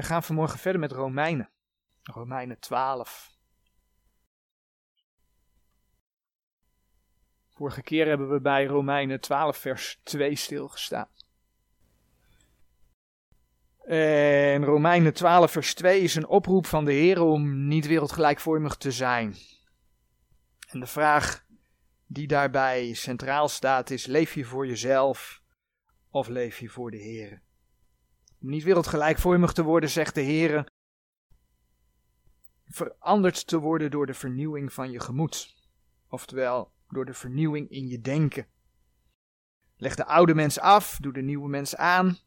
We gaan vanmorgen verder met Romeinen. Romeinen 12. Vorige keer hebben we bij Romeinen 12 vers 2 stilgestaan. En Romeinen 12 vers 2 is een oproep van de Heer om niet wereldgelijkvormig te zijn. En de vraag die daarbij centraal staat is, leef je voor jezelf of leef je voor de Heer? Om niet wereldgelijkvormig te worden, zegt de Heer, veranderd te worden door de vernieuwing van je gemoed. Oftewel, door de vernieuwing in je denken. Leg de oude mens af, doe de nieuwe mens aan.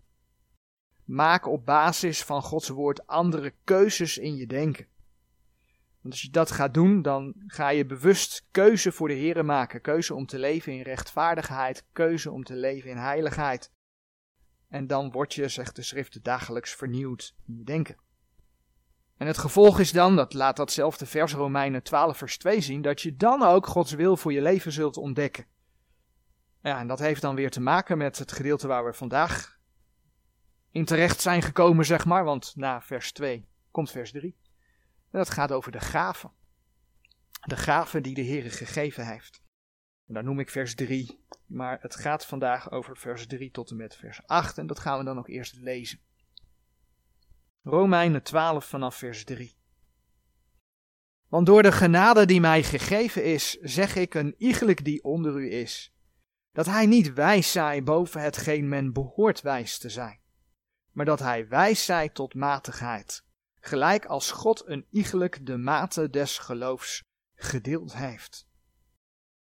Maak op basis van Gods woord andere keuzes in je denken. Want als je dat gaat doen, dan ga je bewust keuze voor de Here maken. Keuze om te leven in rechtvaardigheid, keuze om te leven in heiligheid. En dan word je, zegt de schrift, dagelijks vernieuwd in je denken. En het gevolg is dan, dat laat datzelfde vers Romeinen 12 vers 2 zien, dat je dan ook Gods wil voor je leven zult ontdekken. Ja, en dat heeft dan weer te maken met het gedeelte waar we vandaag in terecht zijn gekomen, zeg maar, want na vers 2 komt vers 3. En dat gaat over de gaven. De gaven die de Heer gegeven heeft. En daar noem ik vers 3, maar het gaat vandaag over vers 3 tot en met vers 8 en dat gaan we dan ook eerst lezen. Romeinen 12 vanaf vers 3. Want door de genade die mij gegeven is, zeg ik een iegelijk die onder u is, dat hij niet wijs zij boven hetgeen men behoort wijs te zijn, maar dat hij wijs zij tot matigheid, gelijk als God een iegelijk de mate des geloofs gedeeld heeft.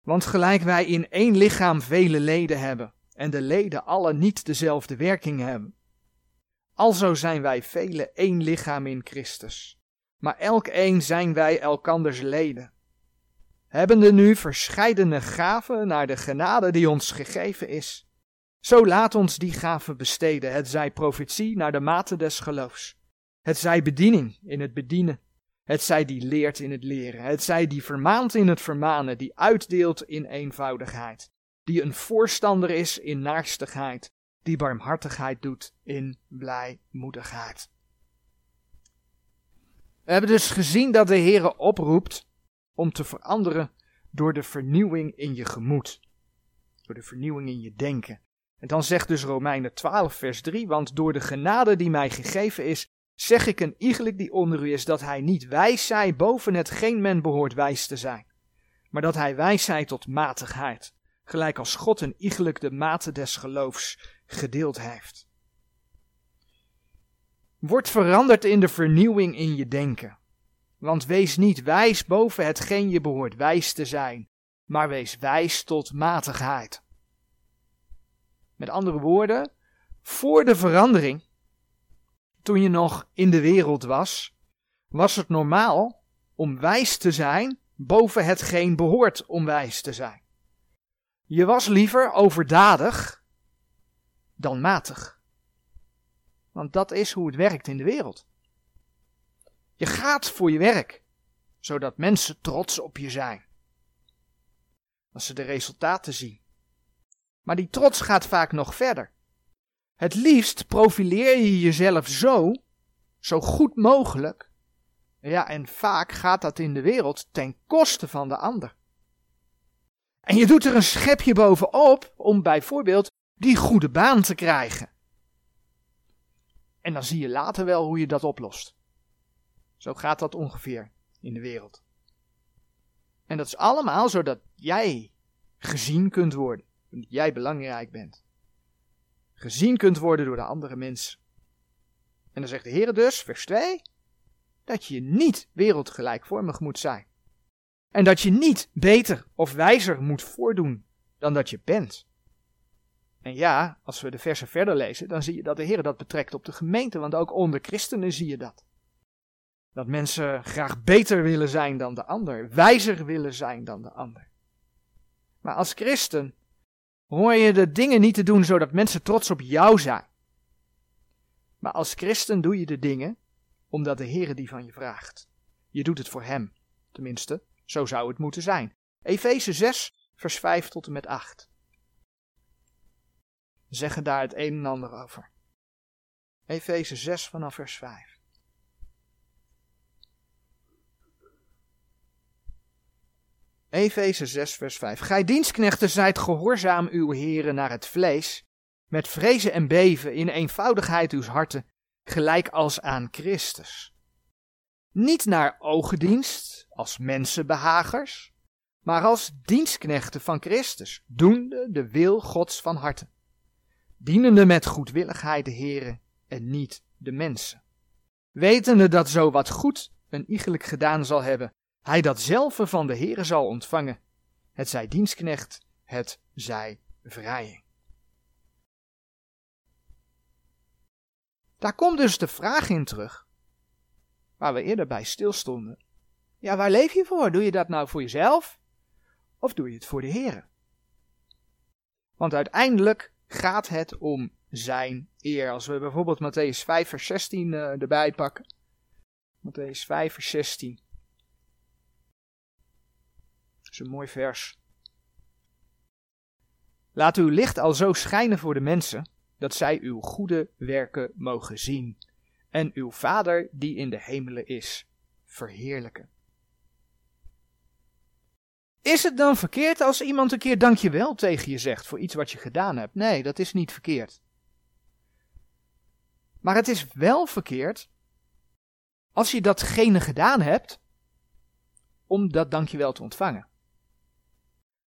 Want gelijk wij in één lichaam vele leden hebben, en de leden alle niet dezelfde werking hebben, alzo zijn wij vele één lichaam in Christus, maar elk een zijn wij elkanders leden. Hebbende nu verscheidene gaven naar de genade die ons gegeven is, zo laat ons die gaven besteden, het zij profetie naar de mate des geloofs, het zij bediening in het bedienen, het zij die leert in het leren, het zij die vermaant in het vermanen, die uitdeelt in eenvoudigheid, die een voorstander is in naarstigheid, die barmhartigheid doet in blijmoedigheid. We hebben dus gezien dat de Heer oproept om te veranderen door de vernieuwing in je gemoed, door de vernieuwing in je denken. En dan zegt dus Romeinen 12, vers 3, want door de genade die mij gegeven is, zeg ik een iegelijk die onder u is, dat hij niet wijs zij boven hetgeen men behoort wijs te zijn, maar dat hij wijs zij tot matigheid, gelijk als God een iegelijk de mate des geloofs gedeeld heeft. Word veranderd in de vernieuwing in je denken. Want wees niet wijs boven hetgeen je behoort wijs te zijn, maar wees wijs tot matigheid. Met andere woorden, voor de verandering, toen je nog in de wereld was, was het normaal om wijs te zijn boven hetgeen behoort om wijs te zijn. Je was liever overdadig dan matig. Want dat is hoe het werkt in de wereld. Je gaat voor je werk, zodat mensen trots op je zijn. Als ze de resultaten zien. Maar die trots gaat vaak nog verder. Het liefst profileer je jezelf zo, zo goed mogelijk. Ja, en vaak gaat dat in de wereld ten koste van de ander. En je doet er een schepje bovenop om bijvoorbeeld die goede baan te krijgen. En dan zie je later wel hoe je dat oplost. Zo gaat dat ongeveer in de wereld. En dat is allemaal zodat jij gezien kunt worden. Dat jij belangrijk bent. Gezien kunt worden door de andere mensen. En dan zegt de Heer dus, vers 2, dat je niet wereldgelijkvormig moet zijn. En dat je niet beter of wijzer moet voordoen dan dat je bent. En ja, als we de versen verder lezen, dan zie je dat de Heer dat betrekt op de gemeente, want ook onder christenen zie je dat. Dat mensen graag beter willen zijn dan de ander, wijzer willen zijn dan de ander. Maar als christen hoor je de dingen niet te doen zodat mensen trots op jou zijn. Maar als christen doe je de dingen omdat de Heer die van je vraagt. Je doet het voor Hem, tenminste, zo zou het moeten zijn. Efeze 6, vers 5 tot en met 8 zeggen daar het een en ander over. Efeze 6 vanaf vers 5. Efeze 6 vers 5. Gij dienstknechten zijt gehoorzaam uw heren naar het vlees, met vrezen en beven in eenvoudigheid uw harten, gelijk als aan Christus. Niet naar ogendienst, als mensenbehagers, maar als dienstknechten van Christus, doende de wil Gods van harte, dienende met goedwilligheid de heren en niet de mensen. Wetende dat zo wat goed een iegelijk gedaan zal hebben, hij dat van de heren zal ontvangen, het zij dienstknecht, het zij vrije. Daar komt dus de vraag in terug, waar we eerder bij stilstonden. Ja, waar leef je voor? Doe je dat nou voor jezelf? Of doe je het voor de heren? Want uiteindelijk gaat het om zijn eer. Als we bijvoorbeeld Matthäus 5 vers 16 uh, eh, erbij pakken. Matthäus 5 vers 16. Is een mooi vers. Laat uw licht al zo schijnen voor de mensen, dat zij uw goede werken mogen zien, en uw Vader die in de hemelen is, verheerlijken. Is het dan verkeerd als iemand een keer dankjewel tegen je zegt voor iets wat je gedaan hebt? Nee, dat is niet verkeerd. Maar het is wel verkeerd als je datgene gedaan hebt om dat dankjewel te ontvangen.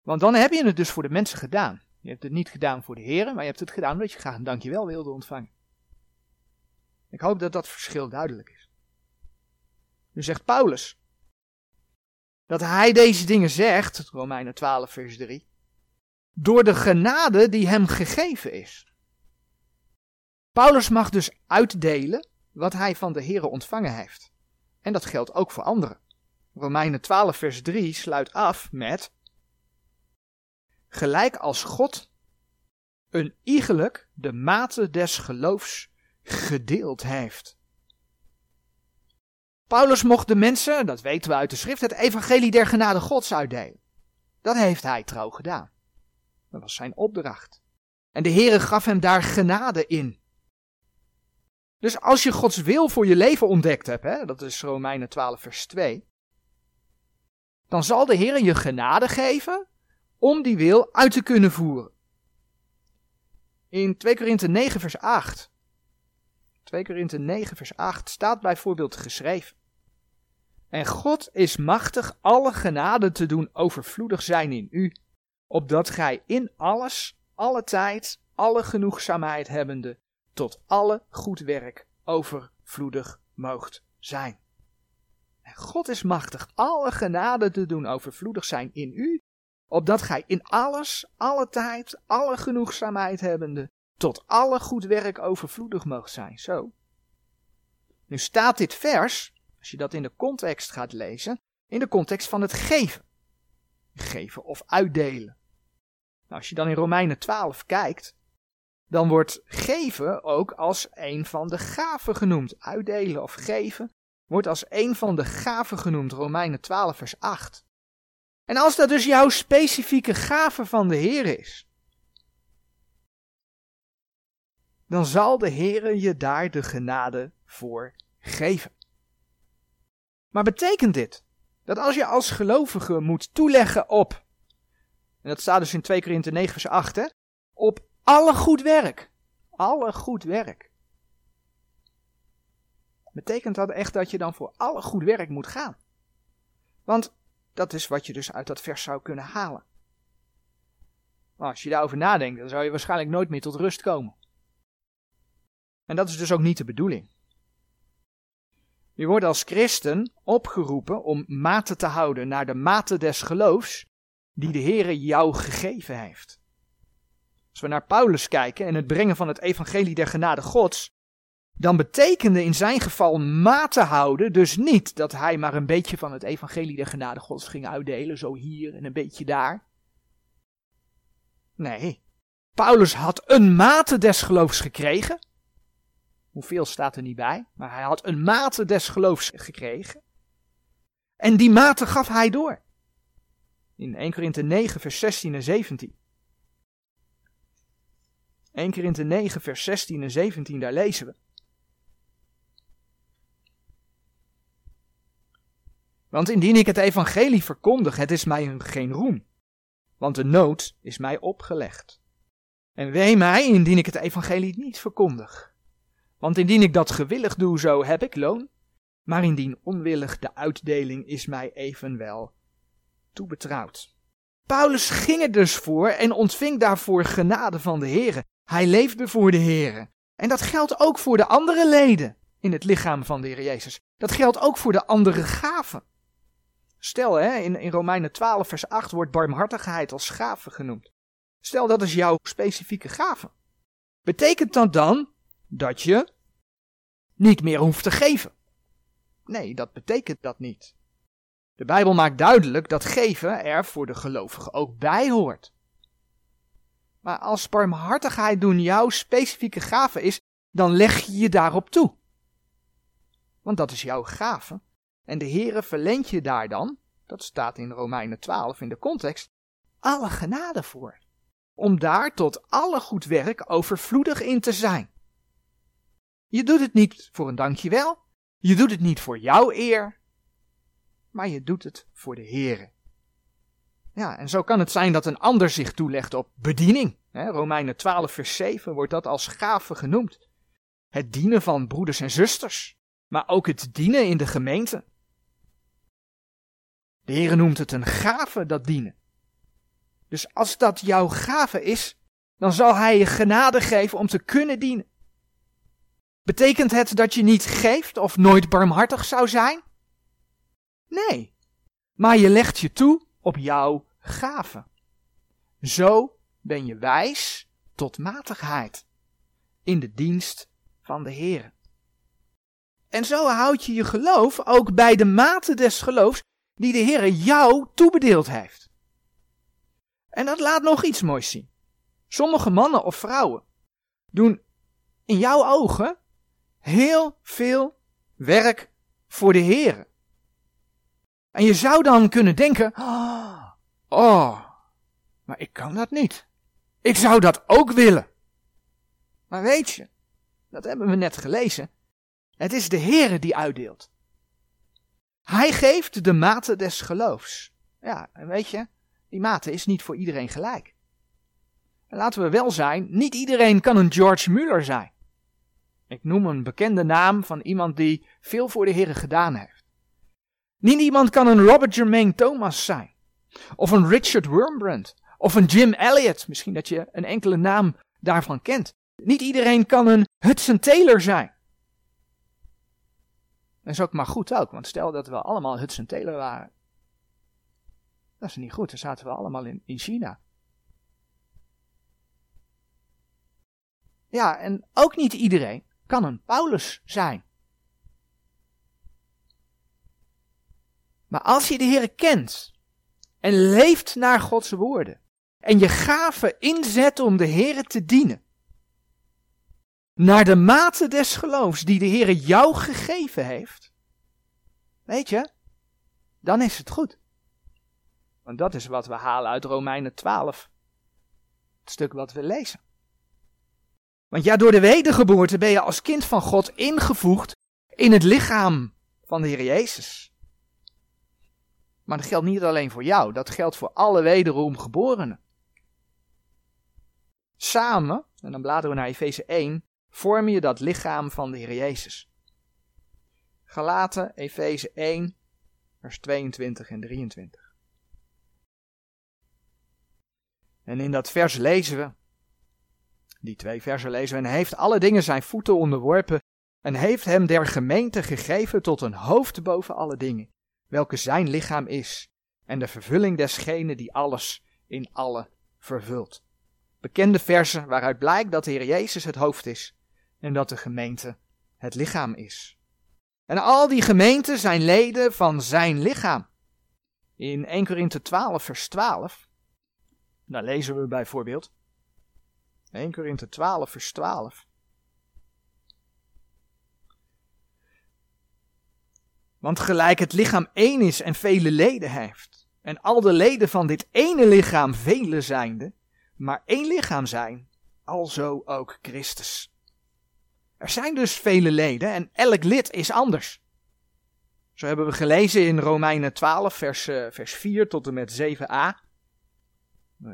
Want dan heb je het dus voor de mensen gedaan. Je hebt het niet gedaan voor de heren, maar je hebt het gedaan omdat je graag een dankjewel wilde ontvangen. Ik hoop dat dat verschil duidelijk is. Nu zegt Paulus dat hij deze dingen zegt, Romeinen 12 vers 3, door de genade die hem gegeven is. Paulus mag dus uitdelen wat hij van de heren ontvangen heeft. En dat geldt ook voor anderen. Romeinen 12 vers 3 sluit af met gelijk als God een iegelijk de mate des geloofs gedeeld heeft. Paulus mocht de mensen, dat weten we uit de schrift, het evangelie der genade Gods uitdelen. Dat heeft hij trouw gedaan. Dat was zijn opdracht. En de Heere gaf hem daar genade in. Dus als je Gods wil voor je leven ontdekt hebt, hè, dat is Romeinen 12 vers 2, dan zal de Heer je genade geven om die wil uit te kunnen voeren. In 2 Korinthe 9 vers 8. 2 Korinthe 9 vers 8 staat bijvoorbeeld geschreven. En God is machtig alle genade te doen overvloedig zijn in u, opdat gij in alles, alle tijd, alle genoegzaamheid hebbende, tot alle goed werk overvloedig moogt zijn. En God is machtig alle genade te doen overvloedig zijn in u, opdat gij in alles, alle tijd, alle genoegzaamheid hebbende, tot alle goed werk overvloedig moogt zijn. Zo. Nu staat dit vers, als je dat in de context gaat lezen, in de context van het geven. Geven of uitdelen. Nou, als je dan in Romeinen 12 kijkt, dan wordt geven ook als een van de gaven genoemd. Uitdelen of geven wordt als een van de gaven genoemd. Romeinen 12 vers 8. En als dat dus jouw specifieke gave van de Heer is, dan zal de Heer je daar de genade voor geven. Maar betekent dit dat als je als gelovige moet toeleggen op, en dat staat dus in 2 Korinthe 9 vers 8, hè, op alle goed werk, alle goed werk. Betekent dat echt dat je dan voor alle goed werk moet gaan? Want dat is wat je dus uit dat vers zou kunnen halen. Als je daarover nadenkt, dan zou je waarschijnlijk nooit meer tot rust komen. En dat is dus ook niet de bedoeling. Je wordt als christen opgeroepen om mate te houden naar de mate des geloofs die de Heere jou gegeven heeft. Als we naar Paulus kijken en het brengen van het evangelie der genade Gods, dan betekende in zijn geval mate houden dus niet dat hij maar een beetje van het evangelie der genade gods ging uitdelen, zo hier en een beetje daar. Nee, Paulus had een mate des geloofs gekregen. Hoeveel staat er niet bij, maar hij had een mate des geloofs gekregen. En die mate gaf hij door. In 1 Korinthe 9 vers 16 en 17. 1 Korinthe 9 vers 16 en 17, daar lezen we. Want indien ik het evangelie verkondig, het is mij geen roem. Want de nood is mij opgelegd. En wee mij indien ik het evangelie niet verkondig. Want indien ik dat gewillig doe, zo heb ik loon. Maar indien onwillig, de uitdeling is mij evenwel toebetrouwd. Paulus ging er dus voor en ontving daarvoor genade van de Heere. Hij leefde voor de Heere. En dat geldt ook voor de andere leden in het lichaam van de Heer Jezus. Dat geldt ook voor de andere gaven. Stel, hè, in, in Romeinen 12, vers 8 wordt barmhartigheid als gave genoemd. Stel, dat is jouw specifieke gave. Betekent dat dan dat je niet meer hoeft te geven? Nee, dat betekent dat niet. De Bijbel maakt duidelijk dat geven er voor de gelovige ook bij hoort. Maar als barmhartigheid doen jouw specifieke gave is, dan leg je je daarop toe. Want dat is jouw gave. En de Heere verleent je daar dan, dat staat in Romeinen 12 in de context, alle genade voor. Om daar tot alle goed werk overvloedig in te zijn. Je doet het niet voor een dankjewel. Je doet het niet voor jouw eer. Maar je doet het voor de Heere. Ja, en zo kan het zijn dat een ander zich toelegt op bediening. Romeinen 12 vers 7 wordt dat als gave genoemd. Het dienen van broeders en zusters, maar ook het dienen in de gemeente. De Heer noemt het een gave, dat dienen. Dus als dat jouw gave is, dan zal Hij je genade geven om te kunnen dienen. Betekent het dat je niet geeft of nooit barmhartig zou zijn? Nee, maar je legt je toe op jouw gave. Zo ben je wijs tot matigheid in de dienst van de Heer. En zo houd je je geloof ook bij de mate des geloofs die de Heer jou toebedeeld heeft. En dat laat nog iets moois zien. Sommige mannen of vrouwen doen in jouw ogen heel veel werk voor de Heer. En je zou dan kunnen denken, oh, maar ik kan dat niet. Ik zou dat ook willen. Maar weet je, dat hebben we net gelezen. Het is de Heere die uitdeelt. Hij geeft de mate des geloofs. Ja, weet je, die mate is niet voor iedereen gelijk. En laten we wel zijn, niet iedereen kan een George Muller zijn. Ik noem een bekende naam van iemand die veel voor de Heere gedaan heeft. Niet iemand kan een Robert Germain Thomas zijn. Of een Richard Wurmbrand. Of een Jim Elliot. Misschien dat je een enkele naam daarvan kent. Niet iedereen kan een Hudson Taylor zijn. Dat is ook maar goed ook, want stel dat we allemaal Hudson Taylor waren. Dat is niet goed, dan zaten we allemaal in, in China. Ja, en ook niet iedereen kan een Paulus zijn. Maar als je de Heer kent en leeft naar Gods woorden en je gaven inzet om de Heer te dienen, naar de mate des geloofs die de Heer jou gegeven heeft, weet je, dan is het goed. Want dat is wat we halen uit Romeinen 12, het stuk wat we lezen. Want ja, door de wedergeboorte ben je als kind van God ingevoegd in het lichaam van de Heer Jezus. Maar dat geldt niet alleen voor jou, dat geldt voor alle wederom geborenen. Samen, en dan bladeren we naar Efeze 1, vorm je dat lichaam van de Heer Jezus. Galaten, Efeze 1, vers 22 en 23. En in dat vers lezen we, die twee versen lezen we, en heeft alle dingen zijn voeten onderworpen en heeft hem der gemeente gegeven tot een hoofd boven alle dingen, welke zijn lichaam is, en de vervulling desgene die alles in alle vervult. Bekende versen waaruit blijkt dat de Heer Jezus het hoofd is en dat de gemeente het lichaam is. En al die gemeenten zijn leden van zijn lichaam. In 1 Korinthe 12 vers 12, daar lezen we bijvoorbeeld, 1 Korinthe 12 vers 12. Want gelijk het lichaam één is en vele leden heeft, en al de leden van dit ene lichaam vele zijnde, maar één lichaam zijn, alzo ook Christus. Er zijn dus vele leden en elk lid is anders. Zo hebben we gelezen in Romeinen 12, vers, uh, vers 4 tot en met 7a.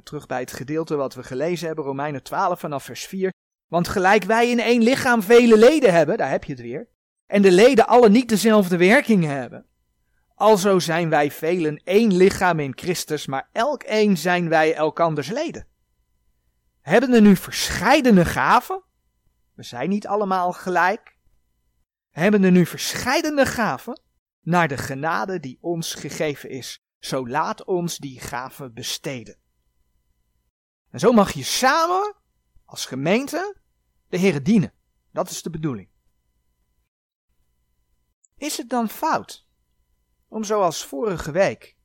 Terug bij het gedeelte wat we gelezen hebben, Romeinen 12 vanaf vers 4. Want gelijk wij in één lichaam vele leden hebben, daar heb je het weer, en de leden alle niet dezelfde werking hebben, alzo zijn wij velen één lichaam in Christus, maar elk een zijn wij elkanders leden. Hebben er nu verscheidene gaven? We zijn niet allemaal gelijk. Hebben er nu verscheidene gaven? Naar de genade die ons gegeven is. Zo laat ons die gaven besteden. En zo mag je samen, als gemeente, de Heer dienen. Dat is de bedoeling. Is het dan fout om zoals vorige week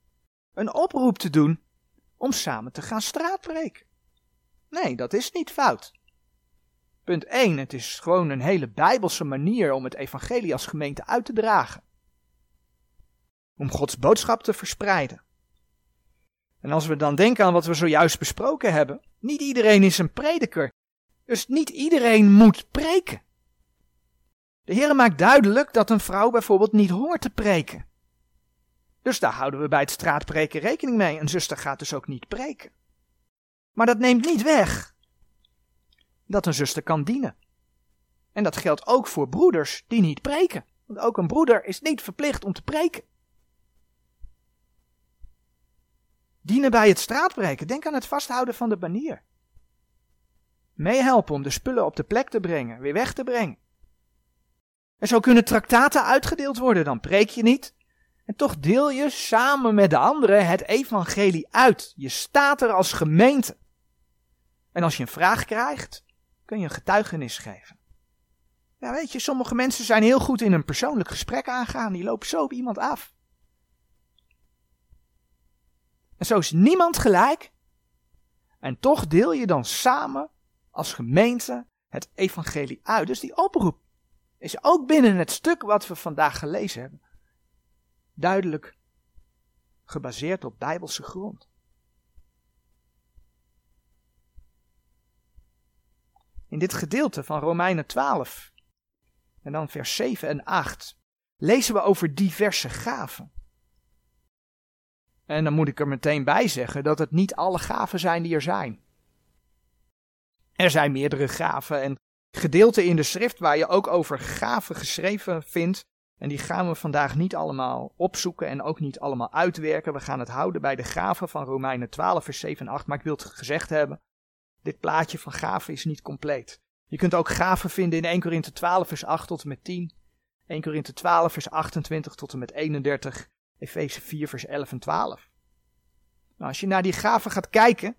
een oproep te doen om samen te gaan straatbreken? Nee, dat is niet fout. Punt 1. Het is gewoon een hele bijbelse manier om het evangelie als gemeente uit te dragen. Om Gods boodschap te verspreiden. En als we dan denken aan wat we zojuist besproken hebben, niet iedereen is een prediker. Dus niet iedereen moet preken. De Heer maakt duidelijk dat een vrouw bijvoorbeeld niet hoort te preken. Dus daar houden we bij het straatpreken rekening mee. Een zuster gaat dus ook niet preken. Maar dat neemt niet weg dat een zuster kan dienen. En dat geldt ook voor broeders die niet preken. Want ook een broeder is niet verplicht om te preken. Dienen bij het straatbreken. Denk aan het vasthouden van de banier. Meehelpen om de spullen op de plek te brengen, weer weg te brengen. Er zo kunnen traktaten uitgedeeld worden, dan preek je niet. En toch deel je samen met de anderen het evangelie uit. Je staat er als gemeente. En als je een vraag krijgt, kun je een getuigenis geven. Ja, weet je, sommige mensen zijn heel goed in een persoonlijk gesprek aangaan. Die lopen zo op iemand af. En zo is niemand gelijk. En toch deel je dan samen als gemeente het evangelie uit. Dus die oproep is ook binnen het stuk wat we vandaag gelezen hebben. Duidelijk gebaseerd op bijbelse grond. In dit gedeelte van Romeinen 12 en dan vers 7 en 8 lezen we over diverse gaven. En dan moet ik er meteen bij zeggen dat het niet alle gaven zijn die er zijn. Er zijn meerdere gaven en gedeelten in de schrift waar je ook over gaven geschreven vindt. En die gaan we vandaag niet allemaal opzoeken en ook niet allemaal uitwerken. We gaan het houden bij de gaven van Romeinen 12, vers 7 en 8. Maar ik wil het gezegd hebben, dit plaatje van gaven is niet compleet. Je kunt ook gaven vinden in 1 Korinthe 12, vers 8 tot en met 10. 1 Korinthe 12, vers 28 tot en met 31. Efeze 4, vers 11 en 12. Nou, als je naar die gaven gaat kijken,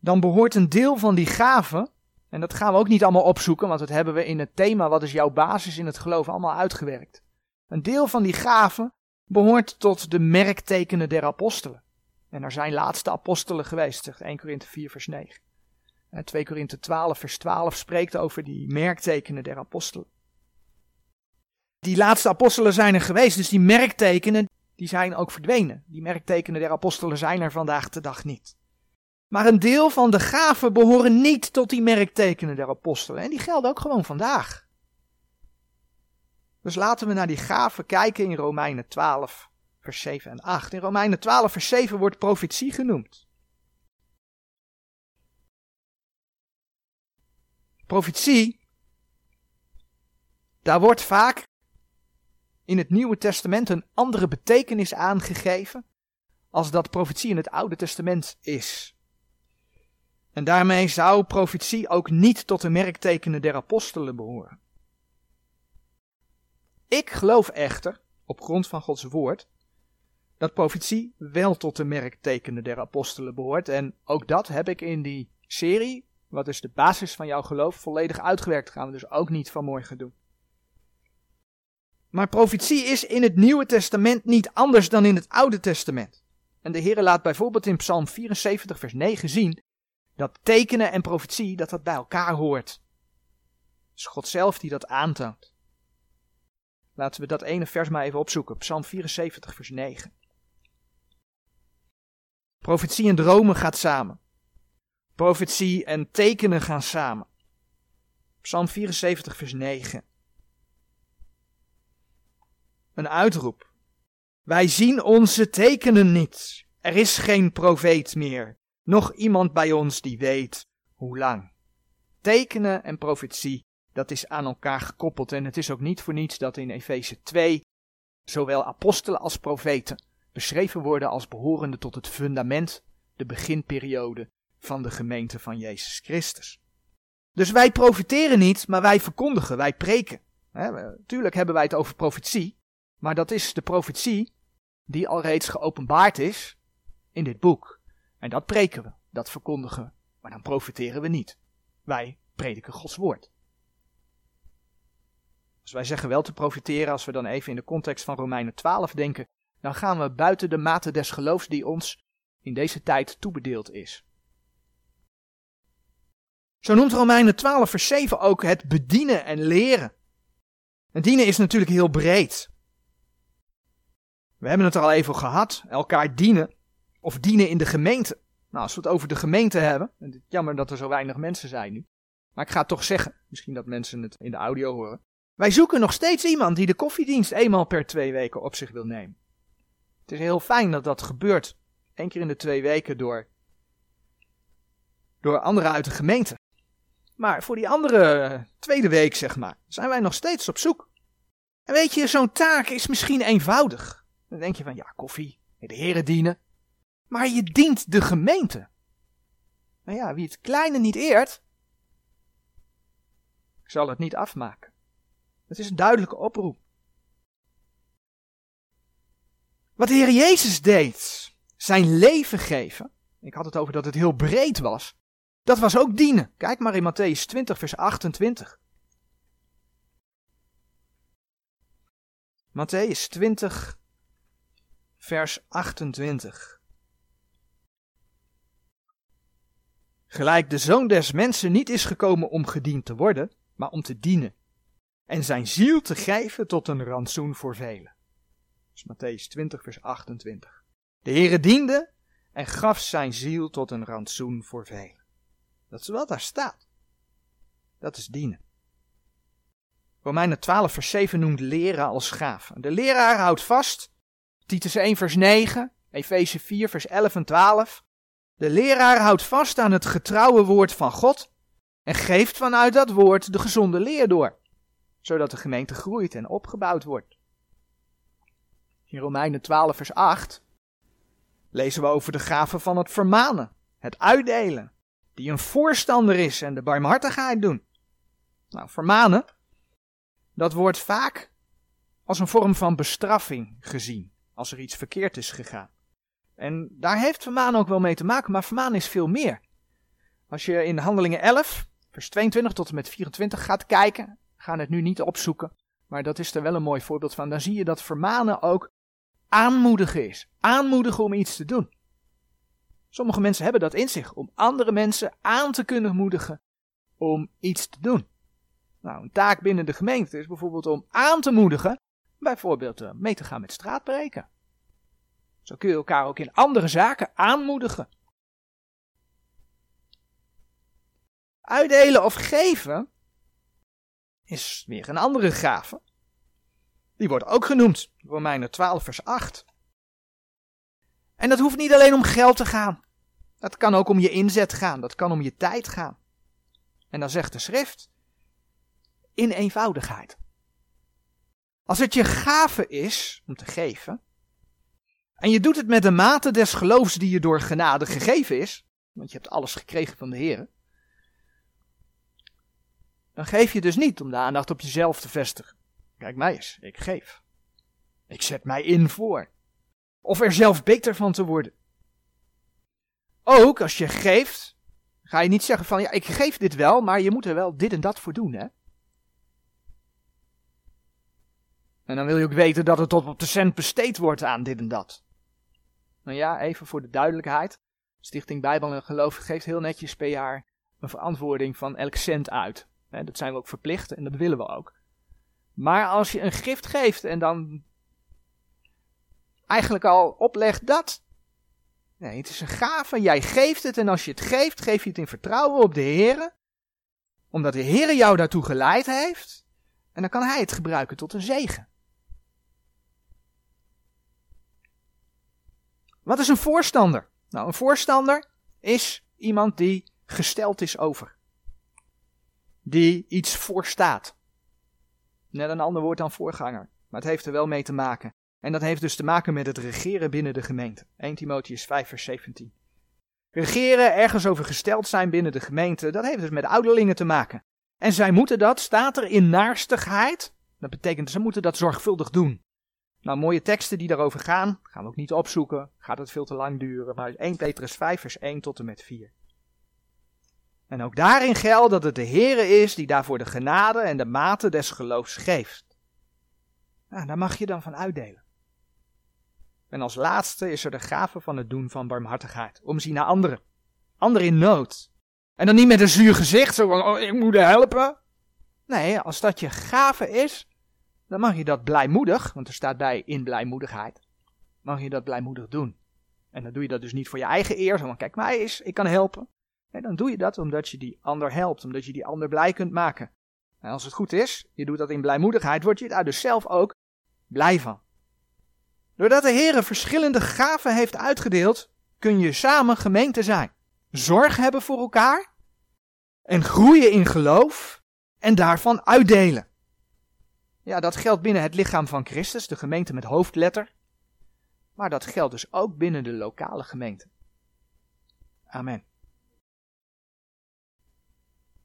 dan behoort een deel van die gaven, en dat gaan we ook niet allemaal opzoeken, want dat hebben we in het thema Wat is jouw basis in het geloof allemaal uitgewerkt. Een deel van die gaven behoort tot de merktekenen der apostelen. En er zijn laatste apostelen geweest, zegt 1 Korinthe 4 vers 9. En 2 Korinthe 12 vers 12 spreekt over die merktekenen der apostelen. Die laatste apostelen zijn er geweest, dus die merktekenen die zijn ook verdwenen. Die merktekenen der apostelen zijn er vandaag de dag niet. Maar een deel van de gaven behoren niet tot die merktekenen der apostelen. En die gelden ook gewoon vandaag. Dus laten we naar die gaven kijken in Romeinen 12, vers 7 en 8. In Romeinen 12, vers 7 wordt profetie genoemd. Profetie, daar wordt vaak in het Nieuwe Testament een andere betekenis aangegeven als dat profetie in het Oude Testament is. En daarmee zou profetie ook niet tot de merktekenen der apostelen behoren. Ik geloof echter, op grond van Gods woord, dat profetie wel tot de merktekenen der apostelen behoort. En ook dat heb ik in die serie, wat is de basis van jouw geloof, volledig uitgewerkt. Gaan we dus ook niet vanmorgen doen. Maar profetie is in het Nieuwe Testament niet anders dan in het Oude Testament. En de Heer laat bijvoorbeeld in Psalm 74, vers 9 zien dat tekenen en profetie dat dat bij elkaar hoort. Het is God zelf die dat aantoont. Laten we dat ene vers maar even opzoeken. Psalm 74, vers 9. Profetie en dromen gaat samen. Profetie en tekenen gaan samen. Psalm 74, vers 9. een uitroep. Wij zien onze tekenen niet. Er is geen profeet meer, nog iemand bij ons die weet hoe lang. Tekenen en profetie, dat is aan elkaar gekoppeld en het is ook niet voor niets dat in Efeze 2 zowel apostelen als profeten beschreven worden als behorende tot het fundament, de beginperiode van de gemeente van Jezus Christus. Dus wij profiteren niet, maar wij verkondigen, wij preken. tuurlijk hebben wij het over profetie, maar dat is de profetie die al reeds geopenbaard is in dit boek. En dat preken we, dat verkondigen we, maar dan profiteren we niet. Wij prediken Gods woord. Dus wij zeggen wel te profiteren als we dan even in de context van Romeinen 12 denken, dan gaan we buiten de mate des geloofs die ons in deze tijd toebedeeld is. Zo noemt Romeinen 12 vers 7 ook het bedienen en leren. En dienen is natuurlijk heel breed. We hebben het er al even gehad, elkaar dienen of dienen in de gemeente. Nou, als we het over de gemeente hebben, en jammer dat er zo weinig mensen zijn nu, maar ik ga toch zeggen, misschien dat mensen het in de audio horen. Wij zoeken nog steeds iemand die de koffiedienst eenmaal per twee weken op zich wil nemen. Het is heel fijn dat dat gebeurt, één keer in de twee weken door, door anderen uit de gemeente. Maar voor die andere tweede week, zeg maar, zijn wij nog steeds op zoek. En weet je, zo'n taak is misschien eenvoudig. Dan denk je van, ja, koffie, de heren dienen. Maar je dient de gemeente. Nou ja, wie het kleine niet eert, zal het niet afmaken. Het is een duidelijke oproep. Wat de Heer Jezus deed, zijn leven geven, ik had het over dat het heel breed was, dat was ook dienen. Kijk maar in Matthäus 20, vers 28. Matthäus 20, vers 28. Gelijk de zoon des mensen niet is gekomen om gediend te worden, maar om te dienen. En zijn ziel te geven tot een rantsoen voor velen. Dus Matthäus 20, vers 28. De Heere diende en gaf zijn ziel tot een rantsoen voor velen. Dat is wat daar staat. Dat is dienen. Romeinen 12 vers 7 noemt leren als gaaf. De leraar houdt vast, Titus 1 vers 9, Efeze 4 vers 11 en 12. De leraar houdt vast aan het getrouwe woord van God en geeft vanuit dat woord de gezonde leer door, zodat de gemeente groeit en opgebouwd wordt. In Romeinen 12 vers 8 lezen we over de gave van het vermanen, het uitdelen, die een voorstander is en de barmhartigheid doen. Nou, vermanen, dat wordt vaak als een vorm van bestraffing gezien, als er iets verkeerd is gegaan. En daar heeft vermanen ook wel mee te maken, maar vermanen is veel meer. Als je in Handelingen 11, vers 22 tot en met 24 gaat kijken, gaan het nu niet opzoeken, maar dat is er wel een mooi voorbeeld van, dan zie je dat vermanen ook aanmoedigen is. Aanmoedigen om iets te doen. Sommige mensen hebben dat in zich, om andere mensen aan te kunnen moedigen om iets te doen. Nou, een taak binnen de gemeente is bijvoorbeeld om aan te moedigen, bijvoorbeeld uh, mee te gaan met straatbreken. Zo kun je elkaar ook in andere zaken aanmoedigen. Uitdelen of geven is weer een andere gave. Die wordt ook genoemd, Romeinen 12 vers 8. En dat hoeft niet alleen om geld te gaan. Dat kan ook om je inzet gaan, dat kan om je tijd gaan. En dan zegt de schrift, in eenvoudigheid. Als het je gave is om te geven, en je doet het met de mate des geloofs die je door genade gegeven is, want je hebt alles gekregen van de Heer, dan geef je dus niet om de aandacht op jezelf te vestigen. Kijk mij eens, ik geef. Ik zet mij in voor. Of er zelf beter van te worden. Ook als je geeft, ga je niet zeggen van ja, ik geef dit wel, maar je moet er wel dit en dat voor doen, hè? En dan wil je ook weten dat het tot op de cent besteed wordt aan dit en dat. Nou ja, even voor de duidelijkheid. Stichting Bijbel en Geloof geeft heel netjes per jaar een verantwoording van elk cent uit. Dat zijn we ook verplicht en dat willen we ook. Maar als je een gift geeft en dan eigenlijk al oplegt dat. Nee, het is een gave. Jij geeft het en als je het geeft, geef je het in vertrouwen op de Heer. Omdat de Heer jou daartoe geleid heeft. En dan kan Hij het gebruiken tot een zegen. Wat is een voorstander? Nou, een voorstander is iemand die gesteld is over. Die iets voorstaat. Net een ander woord dan voorganger, maar het heeft er wel mee te maken. En dat heeft dus te maken met het regeren binnen de gemeente. 1 Timotheus 5 vers 17. Regeren, ergens over gesteld zijn binnen de gemeente, dat heeft dus met ouderlingen te maken. En zij moeten dat, staat er in naarstigheid. Dat betekent, ze moeten dat zorgvuldig doen. Nou, mooie teksten die daarover gaan, gaan we ook niet opzoeken, gaat het veel te lang duren, maar 1 Petrus 5 vers 1 tot en met 4. En ook daarin geldt dat het de Heere is die daarvoor de genade en de mate des geloofs geeft. Nou, daar mag je dan van uitdelen. En als laatste is er de gave van het doen van barmhartigheid. Omzien naar anderen. Anderen in nood. En dan niet met een zuur gezicht, zo van, oh, ik moet helpen. Nee, als dat je gave is, dan mag je dat blijmoedig, want er staat bij in blijmoedigheid, mag je dat blijmoedig doen. En dan doe je dat dus niet voor je eigen eer, zo van, kijk mij eens, ik kan helpen. Nee, dan doe je dat omdat je die ander helpt, omdat je die ander blij kunt maken. En als het goed is, je doet dat in blijmoedigheid, word je daar dus zelf ook blij van. Doordat de Heer verschillende gaven heeft uitgedeeld, kun je samen gemeente zijn. Zorg hebben voor elkaar en groeien in geloof en daarvan uitdelen. Ja, dat geldt binnen het lichaam van Christus, de gemeente met hoofdletter. Maar dat geldt dus ook binnen de lokale gemeente. Amen.